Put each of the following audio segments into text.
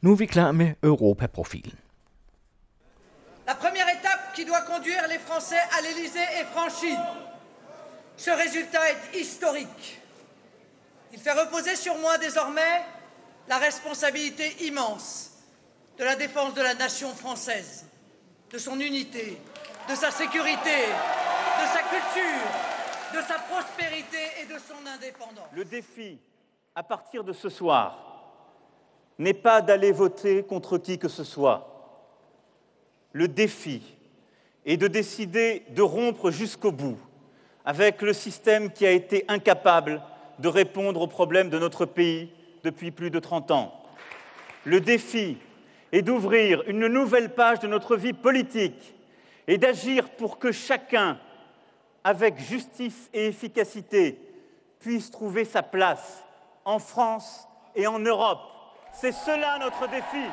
Nu er vi klar med Europaprofilen. La première étape qui doit conduire les Français à l'Élysée est franchie. Ce résultat est historique. Il fait reposer sur moi désormais la responsabilité immense de la défense de la nation française, de son unité, de sa sécurité, de sa culture, de sa prospérité et de son indépendance. Le défi, à partir de ce soir, n'est pas d'aller voter contre qui que ce soit. Le défi est de décider de rompre jusqu'au bout avec le système qui a été incapable de répondre aux problèmes de notre pays depuis plus de 30 ans. Le défi est d'ouvrir une nouvelle page de notre vie politique et d'agir pour que chacun, avec justice et efficacité, puisse trouver sa place en France et en Europe. C'est cela notre défi.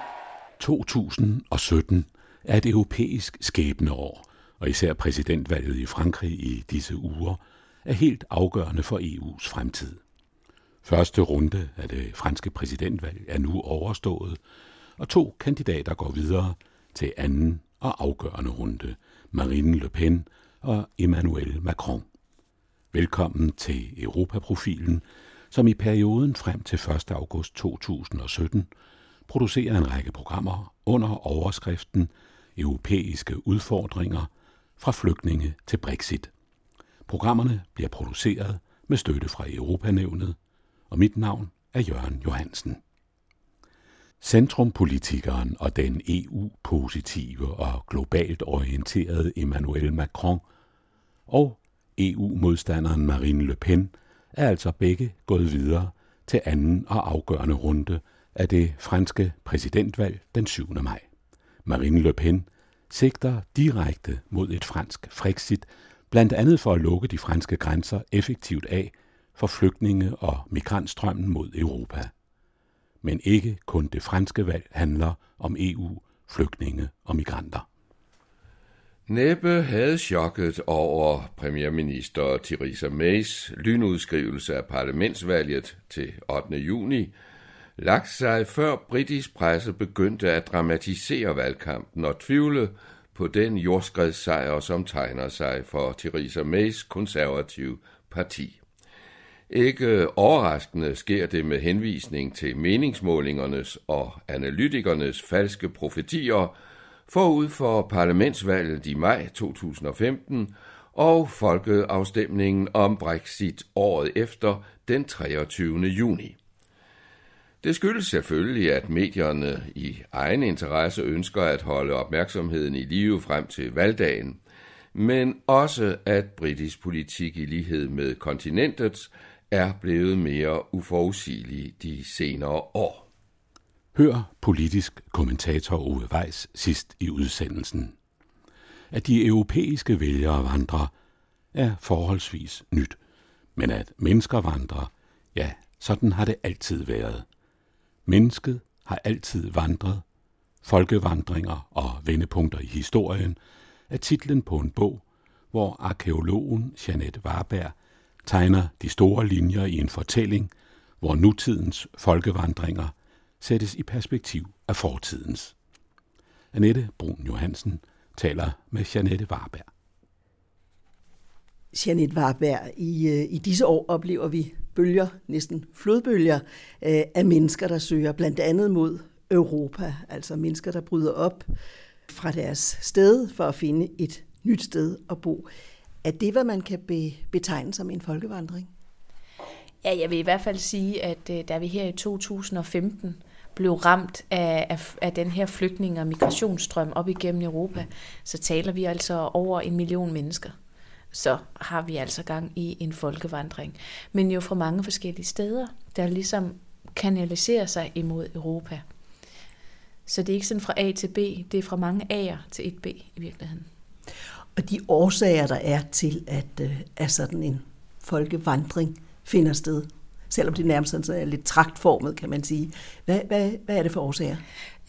2017 er et europæisk skæbneår, og især præsidentvalget i Frankrig i disse uger er helt afgørende for EU's fremtid. Første runde af det franske præsidentvalg er nu overstået, og to kandidater går videre til anden og afgørende runde, Marine Le Pen og Emmanuel Macron. Velkommen til Europaprofilen, som i perioden frem til 1. august 2017 producerer en række programmer under overskriften Europæiske udfordringer fra flygtninge til Brexit. Programmerne bliver produceret med støtte fra Europanævnet, og mit navn er Jørgen Johansen. Centrumpolitikeren og den EU-positive og globalt orienterede Emmanuel Macron og EU-modstanderen Marine Le Pen er altså begge gået videre til anden og afgørende runde af det franske præsidentvalg den 7. maj. Marine Le Pen sigter direkte mod et fransk Frexit, blandt andet for at lukke de franske grænser effektivt af for flygtninge og migrantstrømmen mod Europa. Men ikke kun det franske valg handler om EU, flygtninge og migranter. Næppe havde chokket over premierminister Theresa Mays lynudskrivelse af parlamentsvalget til 8. juni lagt sig før britisk presse begyndte at dramatisere valgkampen og tvivle på den jordskredssejr, som tegner sig for Theresa Mays konservative parti. Ikke overraskende sker det med henvisning til meningsmålingernes og analytikernes falske profetier forud for parlamentsvalget i maj 2015 og folkeafstemningen om Brexit året efter den 23. juni. Det skyldes selvfølgelig, at medierne i egen interesse ønsker at holde opmærksomheden i live frem til valgdagen, men også at britisk politik i lighed med kontinentets er blevet mere uforudsigelig de senere år. Hør politisk kommentator Ove Weiss sidst i udsendelsen. At de europæiske vælgere vandrer er forholdsvis nyt, men at mennesker vandrer, ja, sådan har det altid været. Mennesket har altid vandret. Folkevandringer og vendepunkter i historien er titlen på en bog, hvor arkeologen Jeanette Warberg tegner de store linjer i en fortælling, hvor nutidens folkevandringer sættes i perspektiv af fortidens. Annette Brun Johansen taler med Janette Warberg. Janette Warberg, i, øh, i disse år oplever vi bølger, næsten flodbølger, øh, af mennesker, der søger blandt andet mod Europa. Altså mennesker, der bryder op fra deres sted for at finde et nyt sted at bo. Er det, hvad man kan betegne som en folkevandring? Ja, jeg vil i hvert fald sige, at øh, da vi her i 2015 blev ramt af, af, af den her flygtning- og migrationsstrøm op igennem Europa, så taler vi altså over en million mennesker. Så har vi altså gang i en folkevandring. Men jo fra mange forskellige steder, der ligesom kanaliserer sig imod Europa. Så det er ikke sådan fra A til B, det er fra mange A'er til et B i virkeligheden. Og de årsager, der er til, at, øh, at sådan en folkevandring finder sted, selvom det nærmest er lidt traktformet, kan man sige. Hvad, hvad, hvad er det for årsager?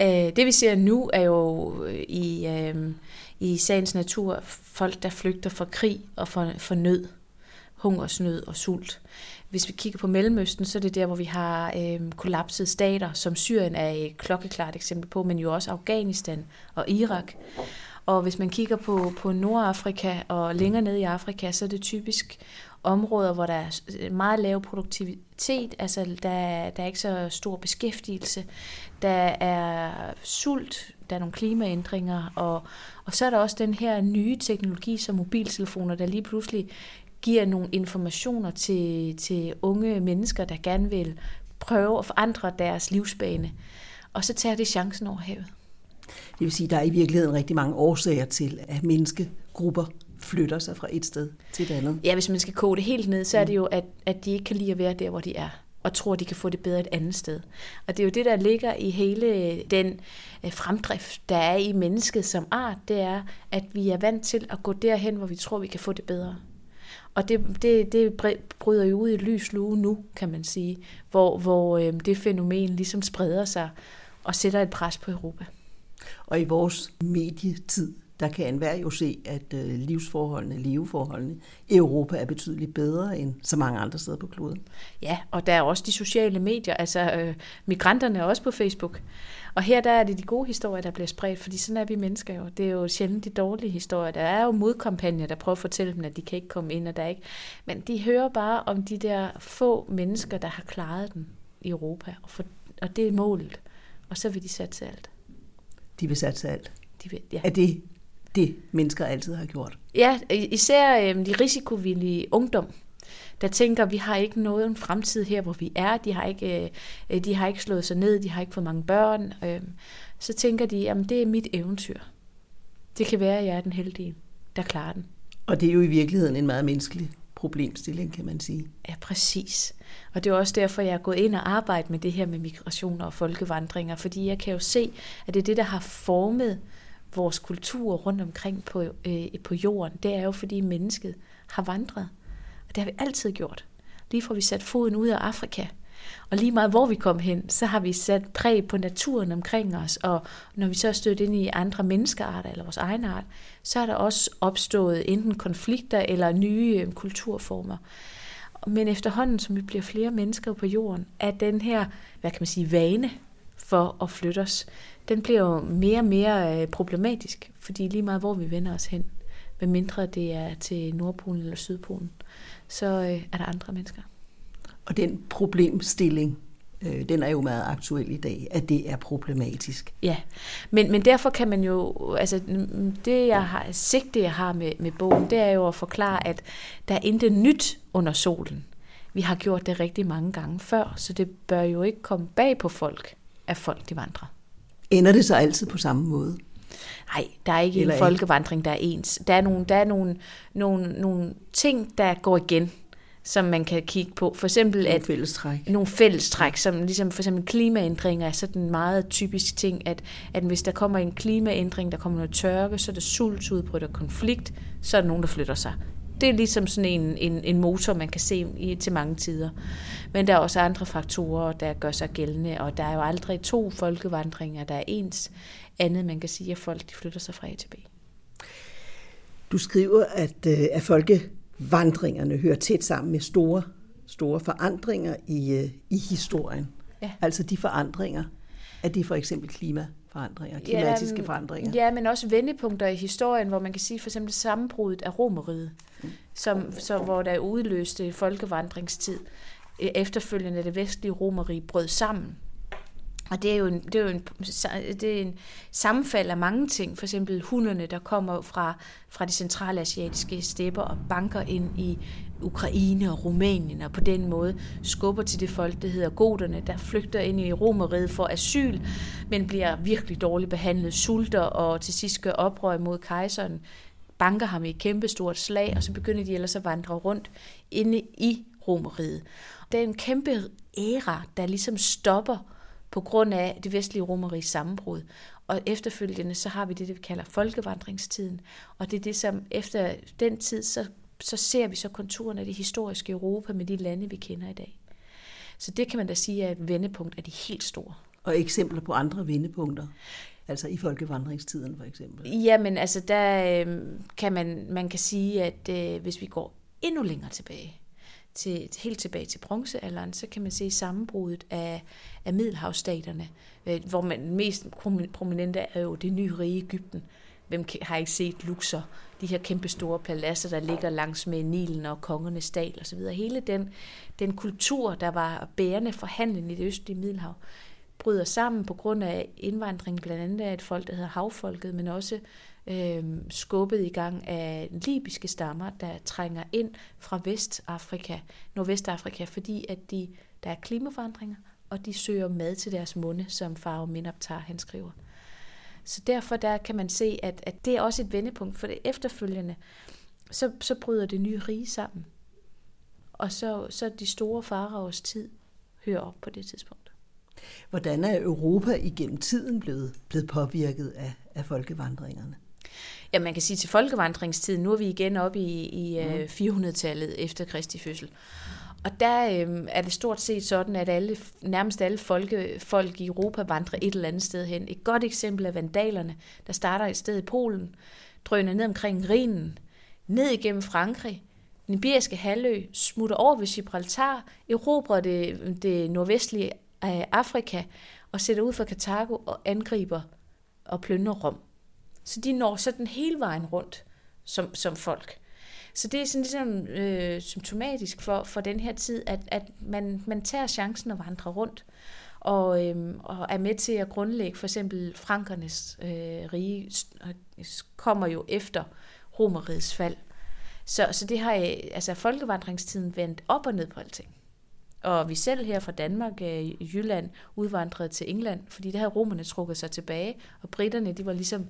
Øh, det vi ser nu er jo øh, i, øh, i sagens natur folk, der flygter fra krig og for, for nød, hungersnød og sult. Hvis vi kigger på Mellemøsten, så er det der, hvor vi har øh, kollapsede stater, som Syrien er et klokkeklart eksempel på, men jo også Afghanistan og Irak. Og hvis man kigger på, på Nordafrika og længere ned i Afrika, så er det typisk områder, hvor der er øh, meget lav produktivitet, altså der, der er ikke så stor beskæftigelse, der er sult, der er nogle klimaændringer, og, og så er der også den her nye teknologi som mobiltelefoner, der lige pludselig giver nogle informationer til, til unge mennesker, der gerne vil prøve at forandre deres livsbane. Og så tager det chancen over havet. Det vil sige, at der er i virkeligheden rigtig mange årsager til, at menneskegrupper flytter sig fra et sted til et andet. Ja, hvis man skal koge det helt ned, så er det jo, at, at de ikke kan lide at være der, hvor de er og tror, at de kan få det bedre et andet sted. Og det er jo det, der ligger i hele den øh, fremdrift, der er i mennesket som art, det er, at vi er vant til at gå derhen, hvor vi tror, vi kan få det bedre. Og det, det, det bryder jo ud i lys lue nu, kan man sige, hvor, hvor øh, det fænomen ligesom spreder sig og sætter et pres på Europa. Og i vores medietid, der kan enhver jo se, at øh, livsforholdene, leveforholdene i Europa er betydeligt bedre end så mange andre steder på kloden. Ja, og der er også de sociale medier, altså øh, migranterne er også på Facebook. Og her der er det de gode historier, der bliver spredt, fordi sådan er vi mennesker jo. Det er jo sjældent de dårlige historier. Der er jo modkampagner, der prøver at fortælle dem, at de kan ikke komme ind, og der er ikke. Men de hører bare om de der få mennesker, der har klaret den i Europa, og, for, og det er målet. Og så vil de satse alt. De vil satse alt. De vil, ja. Er det det, mennesker altid har gjort? Ja, især øh, de risikovillige ungdom, der tænker, vi har ikke noget en fremtid her, hvor vi er. De har ikke, øh, de har ikke slået sig ned, de har ikke fået mange børn. Øh, så tænker de, at det er mit eventyr. Det kan være, at jeg er den heldige, der klarer den. Og det er jo i virkeligheden en meget menneskelig problemstilling, kan man sige. Ja, præcis. Og det er også derfor, jeg er gået ind og arbejdet med det her med migration og folkevandringer, fordi jeg kan jo se, at det er det, der har formet vores kultur rundt omkring på, øh, på jorden. Det er jo, fordi mennesket har vandret. Og det har vi altid gjort. Lige fra vi satte foden ud af Afrika, og lige meget hvor vi kom hen, så har vi sat præg på naturen omkring os, og når vi så er stødt ind i andre menneskearter eller vores egen art, så er der også opstået enten konflikter eller nye øh, kulturformer. Men efterhånden, som vi bliver flere mennesker på jorden, er den her, hvad kan man sige, vane for at flytte os, den bliver jo mere og mere øh, problematisk, fordi lige meget hvor vi vender os hen, medmindre det er til Nordpolen eller Sydpolen, så øh, er der andre mennesker. Og den problemstilling, øh, den er jo meget aktuel i dag, at det er problematisk. Ja, men, men derfor kan man jo, altså det jeg har, sigte jeg har med, med bogen, det er jo at forklare, at der er intet nyt under solen. Vi har gjort det rigtig mange gange før, så det bør jo ikke komme bag på folk, at folk de vandrer. Ender det så altid på samme måde? Nej, der er ikke Eller en folkevandring, der er ens. Der er, nogle, der er nogle, nogle, nogle ting, der går igen som man kan kigge på. For eksempel nogle at fællestræk. nogle fællestræk, som ligesom for eksempel klimaændringer er sådan en meget typisk ting, at, at hvis der kommer en klimaændring, der kommer noget tørke, så er der sult, udbryder konflikt, så er der nogen, der flytter sig. Det er ligesom sådan en, en, en motor, man kan se i, til mange tider. Men der er også andre faktorer, der gør sig gældende, og der er jo aldrig to folkevandringer, der er ens. Andet, man kan sige, at folk de flytter sig fra A til B. Du skriver, at, øh, at folkevandringerne hører tæt sammen med store, store forandringer i, øh, i historien. Ja. Altså de forandringer, at det for eksempel klima forandringer, klimatiske ja, forandringer. Ja, men også vendepunkter i historien, hvor man kan sige for eksempel sammenbruddet af romeriet, som, så, hvor der udløste folkevandringstid. E, efterfølgende det vestlige romerige brød sammen. Og det er jo en, det er jo en, det er en sammenfald af mange ting. For eksempel hunderne, der kommer fra, fra de centralasiatiske stepper og banker ind i Ukraine og Rumænien, og på den måde skubber til det folk, der hedder goderne, der flygter ind i romeriet for asyl, men bliver virkelig dårligt behandlet, sulter og til sidst gør oprør mod kejseren, banker ham i et kæmpestort slag, og så begynder de ellers at vandre rundt inde i romeriet. Det er en kæmpe æra, der ligesom stopper på grund af det vestlige romeriges sammenbrud. Og efterfølgende så har vi det, det vi kalder folkevandringstiden. Og det er det, som efter den tid, så, så ser vi så konturerne af det historiske Europa med de lande, vi kender i dag. Så det kan man da sige er et vendepunkt af de helt store. Og eksempler på andre vendepunkter? Altså i folkevandringstiden for eksempel? Jamen altså der øh, kan man, man kan sige, at øh, hvis vi går endnu længere tilbage, til, helt tilbage til bronzealderen, så kan man se sammenbruddet af, af middelhavsstaterne, øh, hvor man mest prominente er jo det nye rige Ægypten. Hvem har ikke set Luxor? De her kæmpe store paladser, der ligger langs med Nilen og kongernes dal osv. Hele den, den kultur, der var bærende for handlen i det østlige Middelhav, bryder sammen på grund af indvandring, blandt andet af et folk, der hedder havfolket, men også øh, skubbet i gang af libyske stammer, der trænger ind fra Vestafrika, Nordvestafrika, fordi at de, der er klimaforandringer, og de søger mad til deres munde, som Faro Minoptar han skriver. Så derfor der kan man se, at, at det er også et vendepunkt, for det efterfølgende, så, så bryder det nye rige sammen. Og så, så de store faraos tid hører op på det tidspunkt. Hvordan er Europa igennem tiden blevet, blevet påvirket af, af folkevandringerne? Ja, man kan sige til folkevandringstiden, nu er vi igen oppe i, i mm. 400-tallet øh, efter Kristi fødsel. Og der øhm, er det stort set sådan, at alle, nærmest alle folke, folk i Europa vandrer et eller andet sted hen. Et godt eksempel er vandalerne, der starter et sted i Polen, drøner ned omkring Rhinen, ned igennem Frankrig, den iberiske halvø, smutter over ved Gibraltar, erobrer det, det nordvestlige øh, Afrika og sætter ud for Karthago og angriber og plyndrer Rom. Så de når sådan hele vejen rundt som, som folk. Så det er sådan ligesom øh, symptomatisk for, for den her tid, at, at man, man tager chancen at vandre rundt, og, øh, og er med til at grundlægge for eksempel frankernes øh, rige, kommer jo efter romerrigets fald. Så, så det har øh, altså folkevandringstiden vendt op og ned på alting. Og vi selv her fra Danmark, øh, i Jylland, udvandrede til England, fordi der havde romerne trukket sig tilbage, og britterne, de var ligesom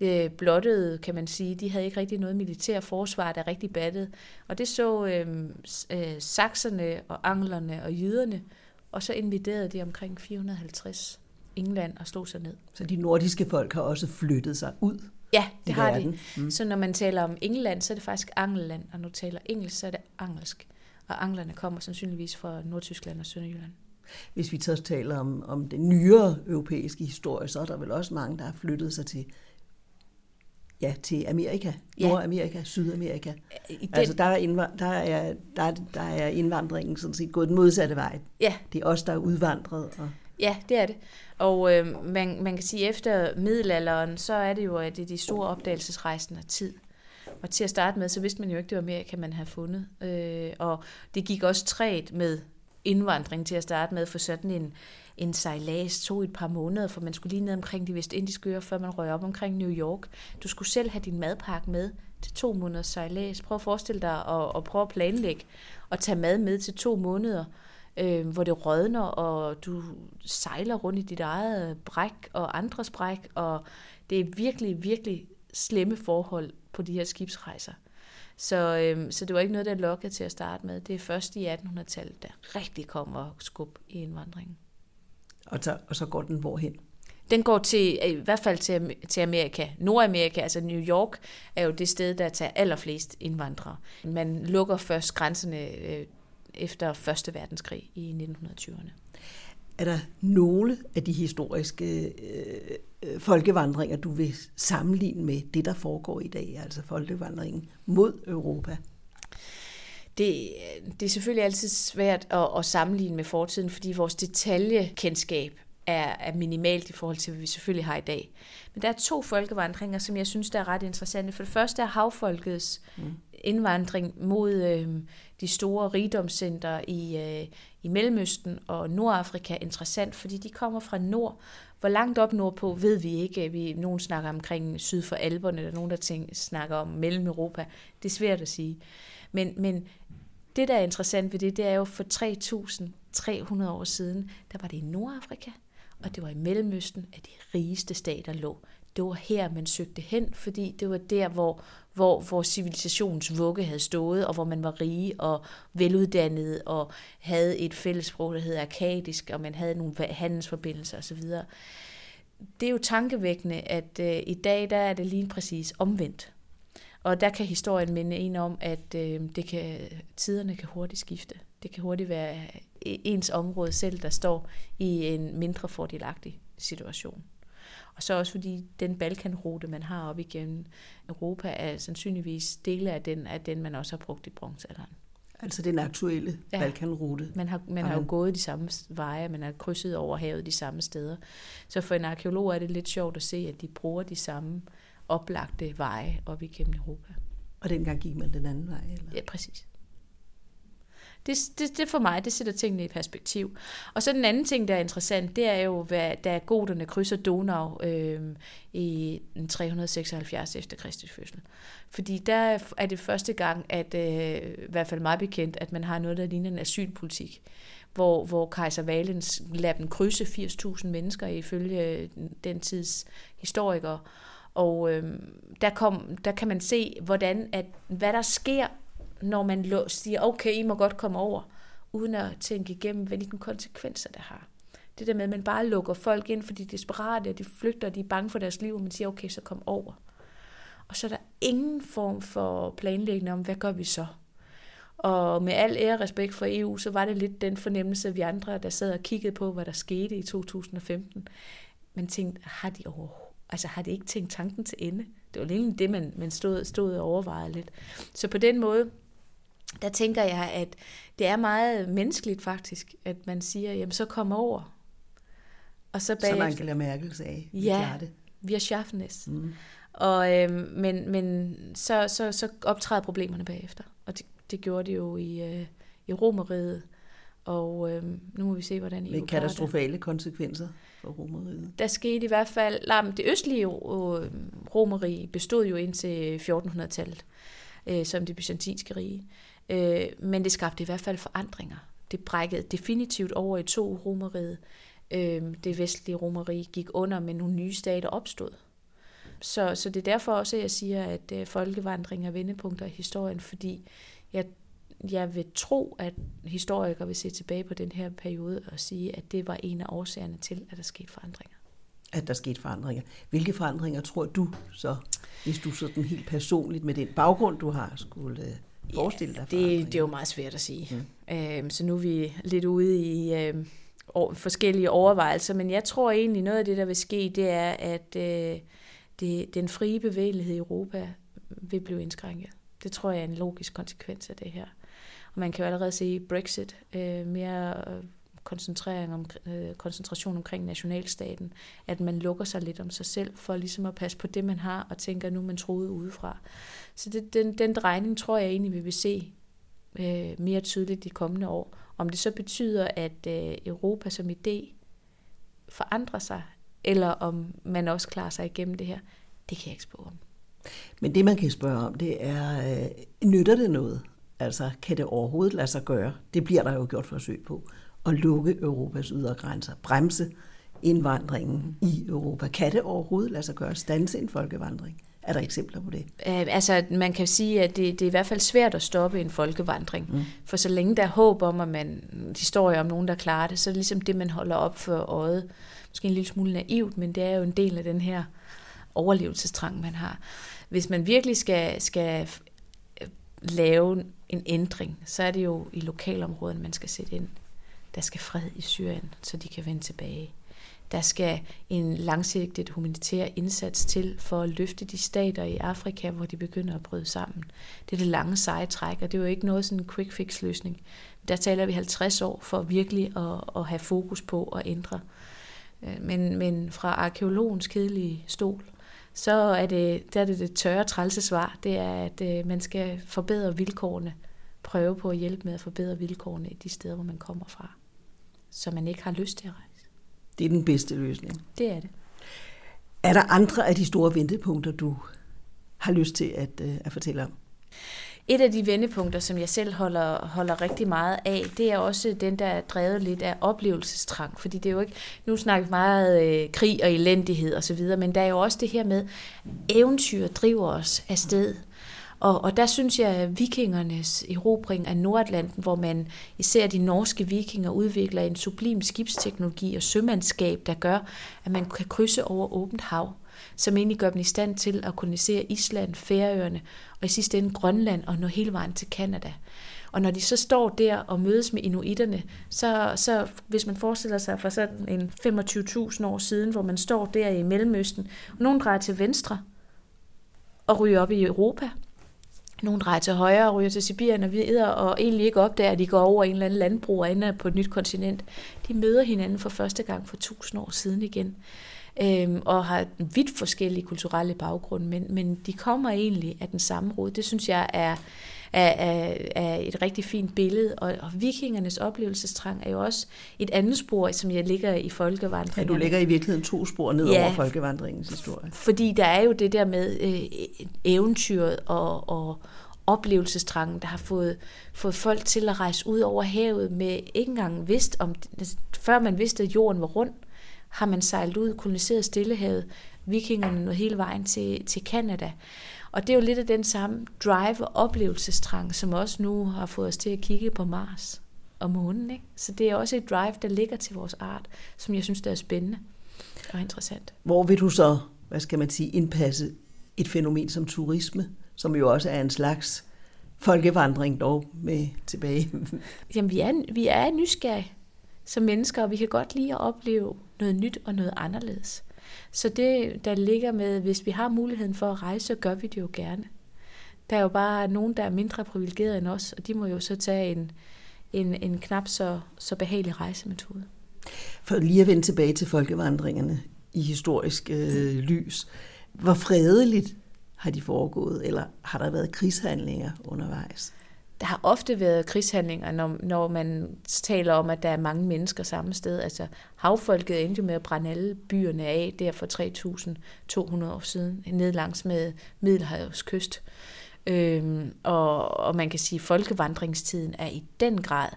øh, blottede, kan man sige. De havde ikke rigtig noget militær forsvar, der rigtig battede. Og det så øh, øh, sakserne og anglerne og jyderne, og så invaderede de omkring 450 England og slog sig ned. Så de nordiske folk har også flyttet sig ud Ja, det har verden. de. Mm. Så når man taler om England, så er det faktisk Angelland, og når du taler engelsk, så er det engelsk. Og anglerne kommer sandsynligvis fra Nordtyskland og Sønderjylland. Hvis vi så taler om, om den nyere europæiske historie, så er der vel også mange, der har flyttet sig til ja, til Amerika, ja. Nordamerika, Sydamerika. Den, altså der er, indvand, der, er, der, der er indvandringen sådan set gået den modsatte vej. Ja. Det er os, der er udvandret. Og... Ja, det er det. Og øh, man, man kan sige, at efter middelalderen, så er det jo, at det er de store opdagelsesrejsende tid. Og til at starte med, så vidste man jo ikke, det var Amerika, man havde fundet. Øh, og det gik også træt med indvandring til at starte med, for sådan en, en sejlads tog et par måneder, for man skulle lige ned omkring de vestindiske øer, før man røg op omkring New York. Du skulle selv have din madpakke med til to måneders sejlads. Prøv at forestille dig at, at prøve at planlægge og tage mad med til to måneder, øh, hvor det rådner, og du sejler rundt i dit eget bræk og andres bræk, og det er virkelig, virkelig slemme forhold på de her skibsrejser. Så, øhm, så det var ikke noget, der lokkede til at starte med. Det er først i 1800-tallet, der rigtig kommer skub i indvandringen. Og så, og så går den hvorhen? Den går til, i hvert fald til, til Amerika. Nordamerika, altså New York, er jo det sted, der tager allerflest indvandrere. Man lukker først grænserne øh, efter Første Verdenskrig i 1920'erne. Er der nogle af de historiske øh, øh, folkevandringer, du vil sammenligne med det, der foregår i dag, altså folkevandringen mod Europa? Det, øh, det er selvfølgelig altid svært at, at sammenligne med fortiden, fordi vores detaljekendskab er, er minimalt i forhold til, hvad vi selvfølgelig har i dag. Men der er to folkevandringer, som jeg synes, der er ret interessante. For det første er havfolkets mm. indvandring mod øh, de store rigdomscenter i, øh, i Mellemøsten og Nordafrika interessant, fordi de kommer fra nord. Hvor langt op nordpå ved vi ikke. Vi, nogen snakker omkring syd for Alperne, der nogen, der tænker, snakker om Mellem-Europa. Det er svært at sige. Men, men det, der er interessant ved det, det er jo for 3.300 år siden, der var det i Nordafrika, og det var i Mellemøsten, at de rigeste stater lå. Det var her, man søgte hen, fordi det var der, hvor, hvor, hvor civilisationens vugge havde stået, og hvor man var rige og veluddannet, og havde et fællessprog, der hed arkadisk, og man havde nogle handelsforbindelser osv. Det er jo tankevækkende, at øh, i dag der er det lige præcis omvendt. Og der kan historien minde en om, at øh, det kan, tiderne kan hurtigt skifte. Det kan hurtigt være ens område selv, der står i en mindre fordelagtig situation. Og så også fordi den Balkanrute, man har op igennem Europa, er sandsynligvis dele af den, af den man også har brugt i bronzealderen. Altså den aktuelle ja. Balkanrute. Man har, man har jo gået de samme veje, man har krydset over havet de samme steder. Så for en arkeolog er det lidt sjovt at se, at de bruger de samme oplagte veje op igennem Europa. Og dengang gik man den anden vej? Eller? Ja, præcis. Det, det, det for mig, det sætter tingene i perspektiv. Og så den anden ting, der er interessant, det er jo, hvad, da goderne krydser Donau øh, i 376 efter Kristi fødsel. Fordi der er det første gang, at øh, i hvert fald meget bekendt, at man har noget, der ligner en asylpolitik hvor, hvor kejser Valens lader dem krydse 80.000 mennesker ifølge øh, den tids historikere. Og øh, der, kom, der kan man se, hvordan at, hvad der sker, når man siger, okay, I må godt komme over, uden at tænke igennem, hvilke konsekvenser det har. Det der med, at man bare lukker folk ind, fordi de er desperate, og de flygter, og de er bange for deres liv, og man siger, okay, så kom over. Og så er der ingen form for planlægning om, hvad gør vi så? Og med al ære respekt for EU, så var det lidt den fornemmelse, vi andre, der sad og kiggede på, hvad der skete i 2015. Men tænkte, har de overhovedet altså har de ikke tænkt tanken til ende? Det var lige det, man, man stod, stod og overvejede lidt. Så på den måde, der tænker jeg, at det er meget menneskeligt faktisk, at man siger, jamen så kom over. Og så bag... Som Angela Merkel sagde. Vi ja, det. vi er schaffnes. Mm. Og, øh, men men så, så, så optræder problemerne bagefter. Og det, det gjorde de jo i, øh, i Romeriet. Og øh, nu må vi se, hvordan I Med katastrofale konsekvenser for Romeriet. Der skete i hvert fald... Det østlige øh, Romerige bestod jo indtil 1400-tallet, øh, som det byzantinske rige. Øh, men det skabte i hvert fald forandringer. Det brækkede definitivt over i to romeriet. Øh, det vestlige romerige gik under, men nogle nye stater opstod. Så, så det er derfor også, at jeg siger, at øh, folkevandring er vendepunkter i historien, fordi jeg, jeg vil tro, at historikere vil se tilbage på den her periode og sige, at det var en af årsagerne til, at der skete forandringer. At der skete forandringer. Hvilke forandringer tror du så, hvis du sådan helt personligt med den baggrund, du har, skulle øh, forestille dig? Ja, det, det er jo meget svært at sige. Mm. Øhm, så nu er vi lidt ude i øh, forskellige overvejelser, men jeg tror egentlig, noget af det, der vil ske, det er, at øh, det, den frie bevægelighed i Europa vil blive indskrænket. Det tror jeg er en logisk konsekvens af det her. Og man kan jo allerede se Brexit, øh, mere koncentrering om, øh, koncentration omkring nationalstaten, at man lukker sig lidt om sig selv for ligesom at passe på det, man har, og tænker, nu man troede udefra. Så det, den, den drejning tror jeg egentlig, vi vil se øh, mere tydeligt de kommende år. Om det så betyder, at øh, Europa som idé forandrer sig, eller om man også klarer sig igennem det her, det kan jeg ikke spørge om. Men det, man kan spørge om, det er, øh, nytter det noget? Altså, kan det overhovedet lade sig gøre? Det bliver der jo gjort forsøg på. At lukke Europas ydre grænser, bremse indvandringen i Europa. Kan det overhovedet lade sig gøre? Stanse en folkevandring? Er der eksempler på det? Øh, altså, man kan sige, at det, det er i hvert fald svært at stoppe en folkevandring. Mm. For så længe der er håb om, at man historier om nogen, der klarer det, så er det ligesom det, man holder op for øjet. Måske en lille smule naivt, men det er jo en del af den her overlevelsestrang, man har. Hvis man virkelig skal, skal øh, lave en ændring, så er det jo i lokalområdet, man skal sætte ind. Der skal fred i Syrien, så de kan vende tilbage. Der skal en langsigtet humanitær indsats til for at løfte de stater i Afrika, hvor de begynder at bryde sammen. Det er det lange seje træk, og det er jo ikke noget sådan en quick fix løsning. Der taler vi 50 år for virkelig at, at have fokus på at ændre. Øh, men, men fra arkeologens kedelige stol, så er det, der er det, det tørre trælse svar. Det er, at øh, man skal forbedre vilkårene. Prøve på at hjælpe med at forbedre vilkårene i de steder, hvor man kommer fra. Så man ikke har lyst til at rejse. Det er den bedste løsning. Det er det. Er der andre af de store vendepunkter, du har lyst til at, øh, at fortælle om? Et af de vendepunkter, som jeg selv holder, holder rigtig meget af, det er også den, der er drevet lidt af oplevelsestrang. Fordi det er jo ikke, nu snakker vi meget øh, krig og elendighed osv., men der er jo også det her med, eventyr driver os afsted. Og, og der synes jeg, at vikingernes erobring af Nordatlanten, hvor man især de norske vikinger udvikler en sublim skibsteknologi og sømandskab, der gør, at man kan krydse over åbent hav, som egentlig gør dem i stand til at kolonisere Island, Færøerne og i sidste ende Grønland og nå hele vejen til Kanada. Og når de så står der og mødes med inuiterne, så, så hvis man forestiller sig for sådan en 25.000 år siden, hvor man står der i Mellemøsten, og nogen drejer til venstre og ryger op i Europa, nogle drejer til højre og ryger til Sibirien og videre, og egentlig ikke opdager, at de går over en eller anden landbrug og ender på et nyt kontinent. De møder hinanden for første gang for tusind år siden igen, øhm, og har vidt forskellige kulturelle baggrunde, men, men de kommer egentlig af den samme rod. Det synes jeg er, er, er, er et rigtig fint billede, og, og vikingernes oplevelsestrang er jo også et andet spor, som jeg ligger i folkevandringen. Ja, du lægger i virkeligheden to spor ned ja, over folkevandringens historie. Fordi der er jo det der med øh, eventyret og, og oplevelsestrangen, der har fået, fået folk til at rejse ud over havet med ikke engang vidst om, før man vidste, at jorden var rund, har man sejlet ud, koloniseret Stillehavet, vikingerne nåede hele vejen til, til Canada. Og det er jo lidt af den samme drive og oplevelsestrang, som også nu har fået os til at kigge på Mars og månen. Ikke? Så det er også et drive, der ligger til vores art, som jeg synes, der er spændende og interessant. Hvor vil du så, hvad skal man sige, indpasse et fænomen som turisme, som jo også er en slags folkevandring dog med tilbage? Jamen, vi er, vi er nysgerrige som mennesker, og vi kan godt lide at opleve noget nyt og noget anderledes. Så det, der ligger med, hvis vi har muligheden for at rejse, så gør vi det jo gerne. Der er jo bare nogen, der er mindre privilegerede end os, og de må jo så tage en, en, en knap så, så behagelig rejsemetode. For lige at vende tilbage til folkevandringerne i historisk øh, lys. Hvor fredeligt har de foregået, eller har der været krigshandlinger undervejs? Der har ofte været krigshandlinger, når, når man taler om, at der er mange mennesker samme sted. Altså havfolket endte jo med at brænde alle byerne af der for 3.200 år siden, ned langs med Middelhavets kyst. Øhm, og, og man kan sige, at folkevandringstiden er i den grad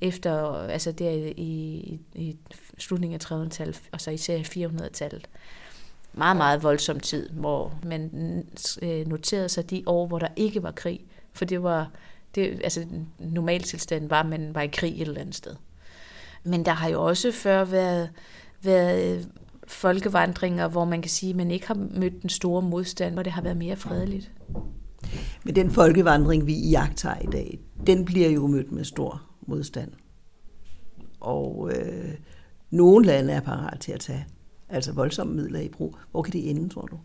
efter, altså der i, i, i slutningen af 300-tallet, og så især 400-tallet. Meget, meget voldsom tid, hvor man øh, noterede sig de år, hvor der ikke var krig. For det var det, altså, normaltilstanden var, at man var i krig et eller andet sted. Men der har jo også før været, været folkevandringer, hvor man kan sige, at man ikke har mødt den store modstand, hvor det har været mere fredeligt. Men den folkevandring, vi iagtager i dag, den bliver jo mødt med stor modstand. Og øh, nogle lande er parat til at tage altså voldsomme midler i brug. Hvor kan det ende, tror du?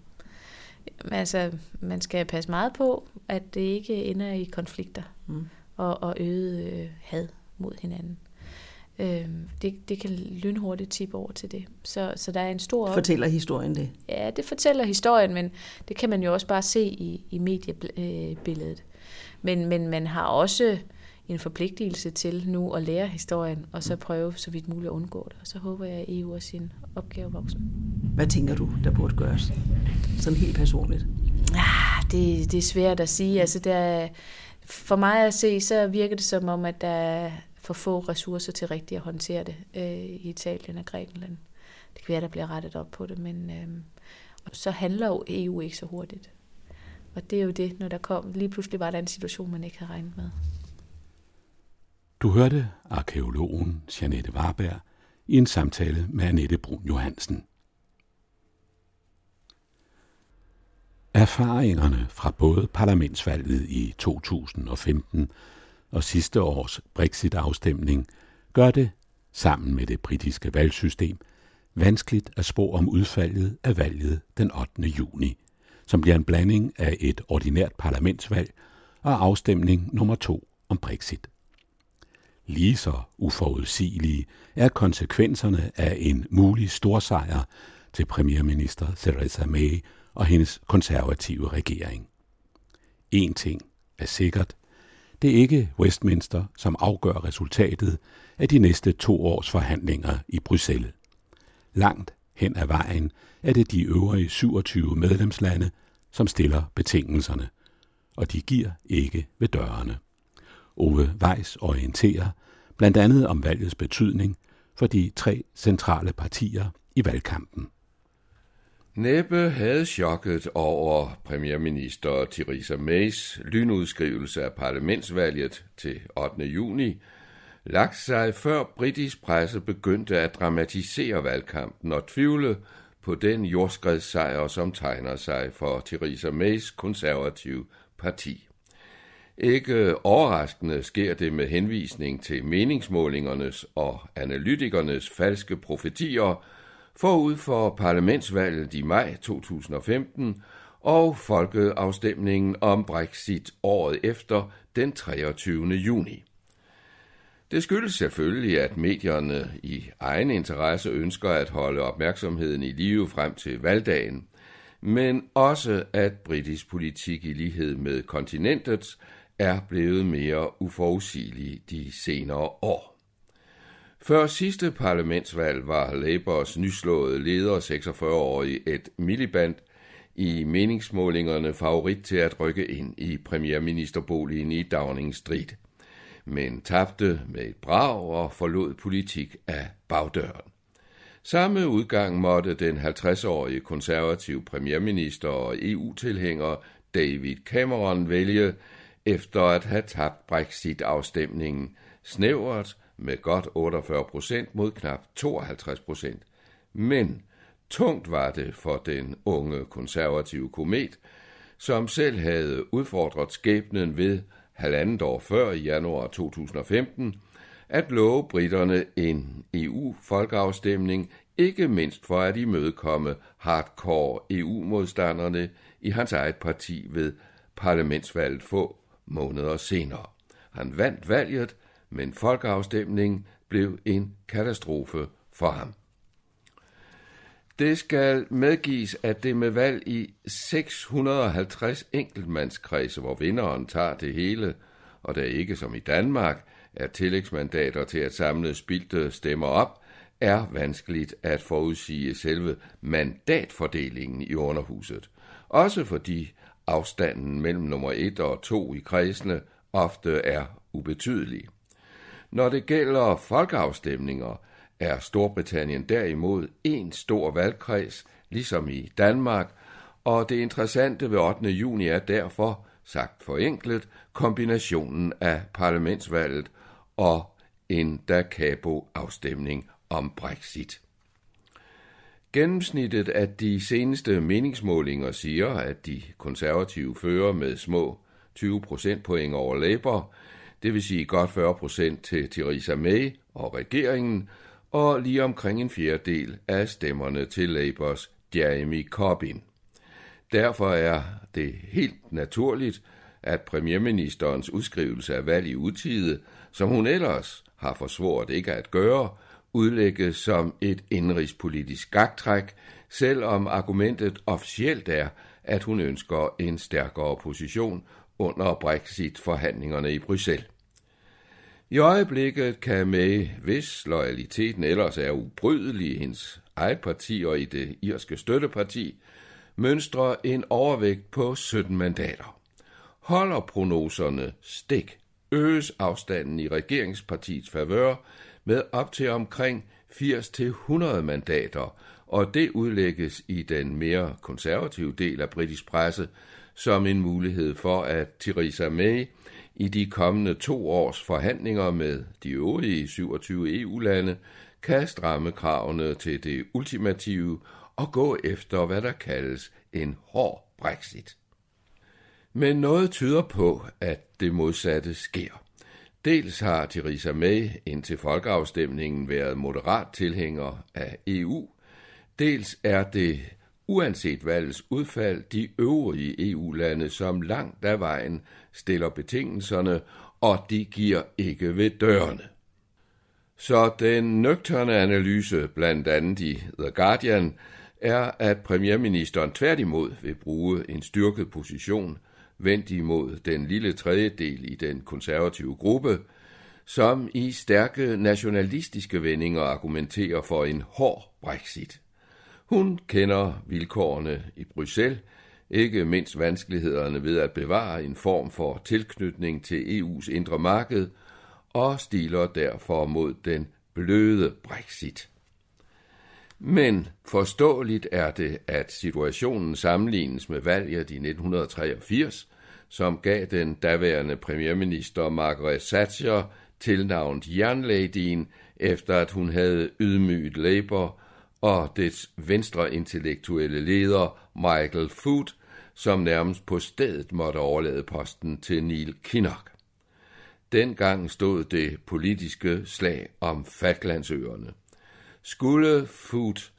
Altså, man skal passe meget på, at det ikke ender i konflikter mm. og, og øget øh, had mod hinanden. Øh, det, det kan lynhurtigt tippe over til det. Så, så der er en stor... Fortæller historien det? Ja, det fortæller historien, men det kan man jo også bare se i, i mediebilledet. Men, men man har også en forpligtelse til nu at lære historien, og så mm. prøve så vidt muligt at undgå det. Og så håber jeg, at EU er sin opgave voksen. Hvad tænker du, der burde gøres? Sådan helt personligt. Ah, det, det er svært at sige. Altså, der, for mig at se, så virker det som om, at der er for få ressourcer til rigtigt at håndtere det øh, i Italien og Grækenland. Det kan være, der bliver rettet op på det, men øh, så handler jo EU ikke så hurtigt. Og det er jo det, når der kom, lige pludselig var der en situation, man ikke havde regnet med. Du hørte arkeologen Janette Warberg i en samtale med Annette Brun Johansen. Erfaringerne fra både parlamentsvalget i 2015 og sidste års Brexit-afstemning gør det, sammen med det britiske valgsystem, vanskeligt at spå om udfaldet af valget den 8. juni, som bliver en blanding af et ordinært parlamentsvalg og afstemning nummer to om Brexit. Lige så uforudsigelige er konsekvenserne af en mulig storsejr til premierminister Theresa May og hendes konservative regering. En ting er sikkert. Det er ikke Westminster, som afgør resultatet af de næste to års forhandlinger i Bruxelles. Langt hen ad vejen er det de øvrige 27 medlemslande, som stiller betingelserne, og de giver ikke ved dørene. Ove Weiss orienterer blandt andet om valgets betydning for de tre centrale partier i valgkampen. Næppe havde chokket over premierminister Theresa Mays lynudskrivelse af parlamentsvalget til 8. juni lagt sig før britisk presse begyndte at dramatisere valgkampen og tvivle på den jordskredssejr, som tegner sig for Theresa Mays konservative parti. Ikke overraskende sker det med henvisning til meningsmålingernes og analytikernes falske profetier forud for parlamentsvalget i maj 2015 og folkeafstemningen om Brexit året efter den 23. juni. Det skyldes selvfølgelig, at medierne i egen interesse ønsker at holde opmærksomheden i live frem til valgdagen, men også at britisk politik i lighed med kontinentets er blevet mere uforudsigelig de senere år. Før sidste parlamentsvalg var Labours nyslåede leder 46-årige Ed Miliband i meningsmålingerne favorit til at rykke ind i premierministerboligen i Downing Street, men tabte med et brag og forlod politik af bagdøren. Samme udgang måtte den 50-årige konservative premierminister og EU-tilhænger David Cameron vælge efter at have tabt Brexit-afstemningen snævert med godt 48 procent mod knap 52 procent. Men tungt var det for den unge konservative komet, som selv havde udfordret skæbnen ved halvandet år før i januar 2015, at love britterne en EU-folkeafstemning, ikke mindst for at imødekomme hardcore EU-modstanderne i hans eget parti ved parlamentsvalget få måneder senere. Han vandt valget, men folkeafstemningen blev en katastrofe for ham. Det skal medgives, at det med valg i 650 enkeltmandskredse, hvor vinderen tager det hele, og der ikke som i Danmark er tillægsmandater til at samle spildte stemmer op, er vanskeligt at forudsige selve mandatfordelingen i underhuset. Også fordi afstanden mellem nummer 1 og 2 i kredsene ofte er ubetydelig. Når det gælder folkeafstemninger, er Storbritannien derimod en stor valgkreds, ligesom i Danmark, og det interessante ved 8. juni er derfor, sagt forenklet, kombinationen af parlamentsvalget og en da afstemning om Brexit. Gennemsnittet af de seneste meningsmålinger siger, at de konservative fører med små 20 procentpoint over Labour, det vil sige godt 40 procent til Theresa May og regeringen, og lige omkring en fjerdedel af stemmerne til Labours Jeremy Corbyn. Derfor er det helt naturligt, at premierministerens udskrivelse af valg i utide, som hun ellers har forsvoret ikke at gøre, udlægges som et indrigspolitisk gagtræk, selvom argumentet officielt er, at hun ønsker en stærkere position under Brexit-forhandlingerne i Bruxelles. I øjeblikket kan May, hvis loyaliteten ellers er ubrydelig i hendes eget parti og i det irske støtteparti, mønstre en overvægt på 17 mandater. Holder prognoserne stik, øges afstanden i regeringspartiets favør med op til omkring 80-100 mandater, og det udlægges i den mere konservative del af britisk presse som en mulighed for, at Theresa May i de kommende to års forhandlinger med de øvrige 27 EU-lande kan stramme kravene til det ultimative og gå efter, hvad der kaldes en hård Brexit. Men noget tyder på, at det modsatte sker. Dels har Theresa May indtil folkeafstemningen været moderat tilhænger af EU, dels er det uanset valgets udfald de øvrige EU-lande, som langt af vejen stiller betingelserne, og de giver ikke ved dørene. Så den nøgterne analyse, blandt andet i The Guardian, er, at premierministeren tværtimod vil bruge en styrket position vendt imod den lille tredjedel i den konservative gruppe, som i stærke nationalistiske vendinger argumenterer for en hård Brexit. Hun kender vilkårene i Bruxelles, ikke mindst vanskelighederne ved at bevare en form for tilknytning til EU's indre marked, og stiler derfor mod den bløde Brexit. Men forståeligt er det, at situationen sammenlignes med valget i 1983, som gav den daværende premierminister Margaret Thatcher tilnavnet Jernladyen, efter at hun havde ydmyget Labour og dets venstre intellektuelle leder Michael Foot, som nærmest på stedet måtte overlade posten til Neil Kinnock. Dengang stod det politiske slag om Falklandsøerne. Skulle Foot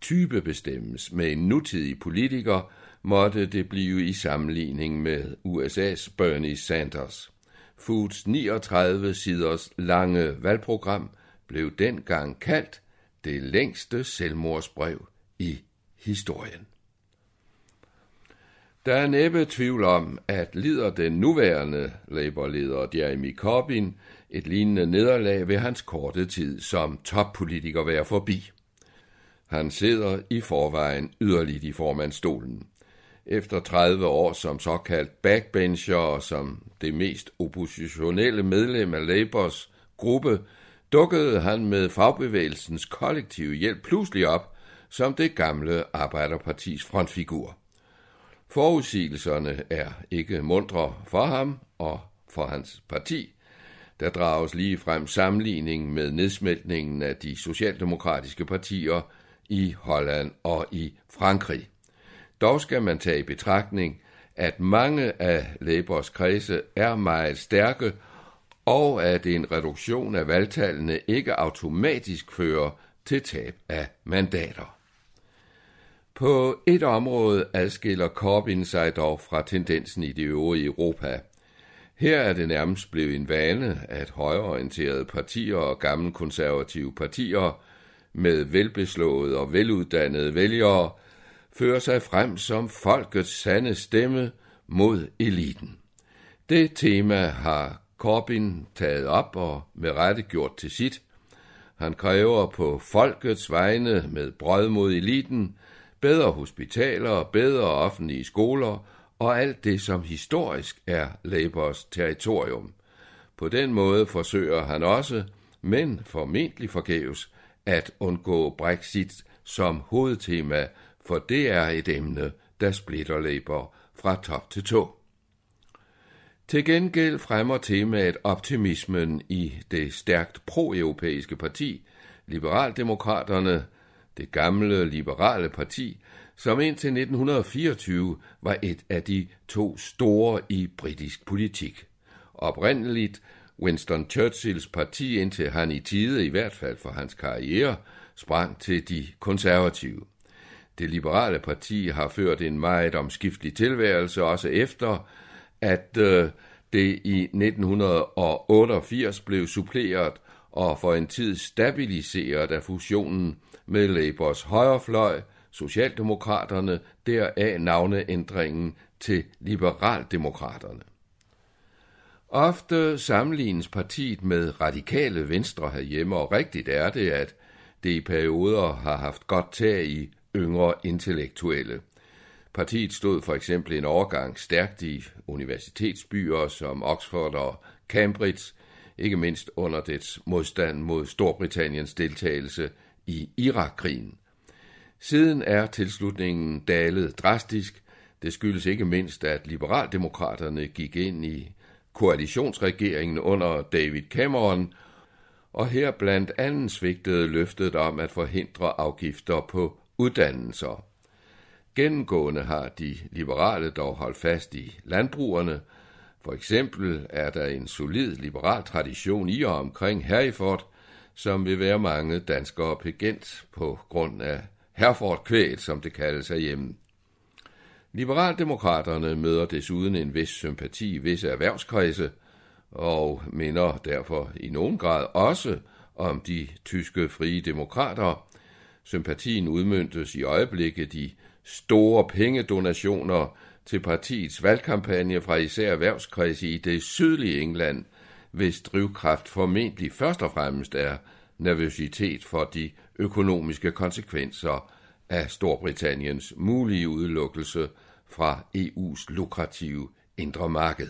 type bestemmes med en nutidig politiker, måtte det blive i sammenligning med USA's Bernie Sanders. Foods 39 siders lange valgprogram blev dengang kaldt det længste selvmordsbrev i historien. Der er næppe tvivl om, at lider den nuværende Labour-leder Jeremy Corbyn et lignende nederlag ved hans korte tid som toppolitiker være forbi. Han sidder i forvejen yderligt i formandstolen. Efter 30 år som såkaldt backbencher og som det mest oppositionelle medlem af Labours gruppe, dukkede han med fagbevægelsens kollektive hjælp pludselig op som det gamle Arbejderpartis frontfigur. Forudsigelserne er ikke mundre for ham og for hans parti. Der drages lige frem sammenligning med nedsmeltningen af de socialdemokratiske partier i Holland og i Frankrig. Dog skal man tage i betragtning, at mange af Labors kredse er meget stærke, og at en reduktion af valgtallene ikke automatisk fører til tab af mandater. På et område adskiller Corbyn sig dog fra tendensen i det øvrige Europa. Her er det nærmest blevet en vane, at højreorienterede partier og gamle konservative partier med velbeslåede og veluddannede vælgere fører sig frem som folkets sande stemme mod eliten. Det tema har Corbyn taget op og med rette gjort til sit. Han kræver på folkets vegne med brød mod eliten, bedre hospitaler, bedre offentlige skoler og alt det, som historisk er Labors territorium. På den måde forsøger han også, men formentlig forgæves, at undgå Brexit som hovedtema, for det er et emne, der splitter Labour fra top til tå. Til gengæld fremmer temaet optimismen i det stærkt pro-europæiske parti, Liberaldemokraterne, det gamle liberale parti, som indtil 1924 var et af de to store i britisk politik. Oprindeligt Winston Churchills parti, indtil han i tide, i hvert fald for hans karriere, sprang til de konservative. Det liberale parti har ført en meget omskiftelig tilværelse, også efter, at øh, det i 1988 blev suppleret og for en tid stabiliseret af fusionen med Labors højrefløj, Socialdemokraterne, deraf navneændringen til Liberaldemokraterne. Ofte sammenlignes partiet med radikale venstre herhjemme, og rigtigt er det, at det i perioder har haft godt tag i yngre intellektuelle. Partiet stod for eksempel en overgang stærkt i universitetsbyer som Oxford og Cambridge, ikke mindst under dets modstand mod Storbritanniens deltagelse i Irakkrigen. Siden er tilslutningen dalet drastisk. Det skyldes ikke mindst, at liberaldemokraterne gik ind i koalitionsregeringen under David Cameron, og her blandt andet svigtede løftet om at forhindre afgifter på uddannelser. Gennemgående har de liberale dog holdt fast i landbrugerne. For eksempel er der en solid liberal tradition i og omkring Hereford, som vil være mange danskere pegent på grund af Herford-kvæget, som det kaldes hjemme. Liberaldemokraterne møder desuden en vis sympati i visse erhvervskredse, og minder derfor i nogen grad også om de tyske frie demokrater. Sympatien udmyndtes i øjeblikket i store pengedonationer til partiets valgkampagne fra især erhvervskredse i det sydlige England, hvis drivkraft formentlig først og fremmest er nervøsitet for de økonomiske konsekvenser af Storbritanniens mulige udelukkelse fra EU's lukrative indre marked.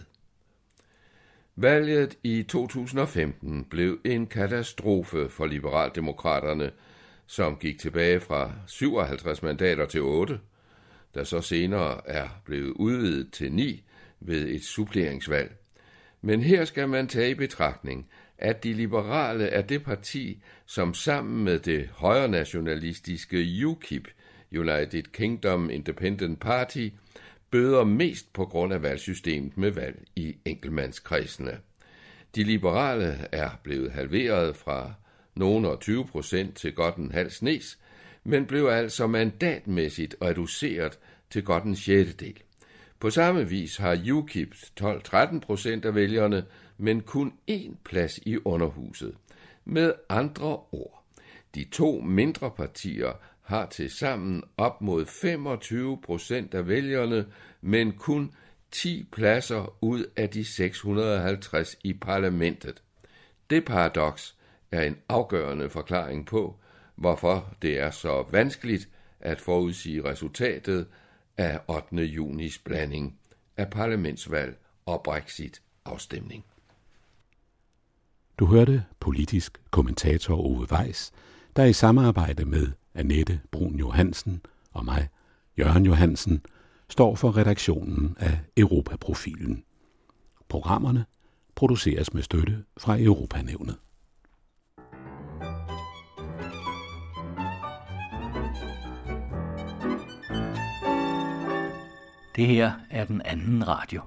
Valget i 2015 blev en katastrofe for liberaldemokraterne, som gik tilbage fra 57 mandater til 8, der så senere er blevet udvidet til 9 ved et suppleringsvalg. Men her skal man tage i betragtning, at de liberale er det parti, som sammen med det højre nationalistiske UKIP, United Kingdom Independent Party, bøder mest på grund af valgsystemet med valg i enkeltmandskredsene. De liberale er blevet halveret fra nogen og 20 procent til godt en halv snes, men blev altså mandatmæssigt reduceret til godt en sjettedel. På samme vis har UKIP 12-13 procent af vælgerne, men kun én plads i underhuset. Med andre ord, de to mindre partier har til sammen op mod 25 procent af vælgerne, men kun 10 pladser ud af de 650 i parlamentet. Det paradoks er en afgørende forklaring på, hvorfor det er så vanskeligt at forudsige resultatet af 8. junis blanding af parlamentsvalg og Brexit-afstemning. Du hørte politisk kommentator Ove Weiss, der i samarbejde med Annette Brun Johansen og mig, Jørgen Johansen, står for redaktionen af Europaprofilen. Programmerne produceres med støtte fra Europanævnet. Det her er den anden radio.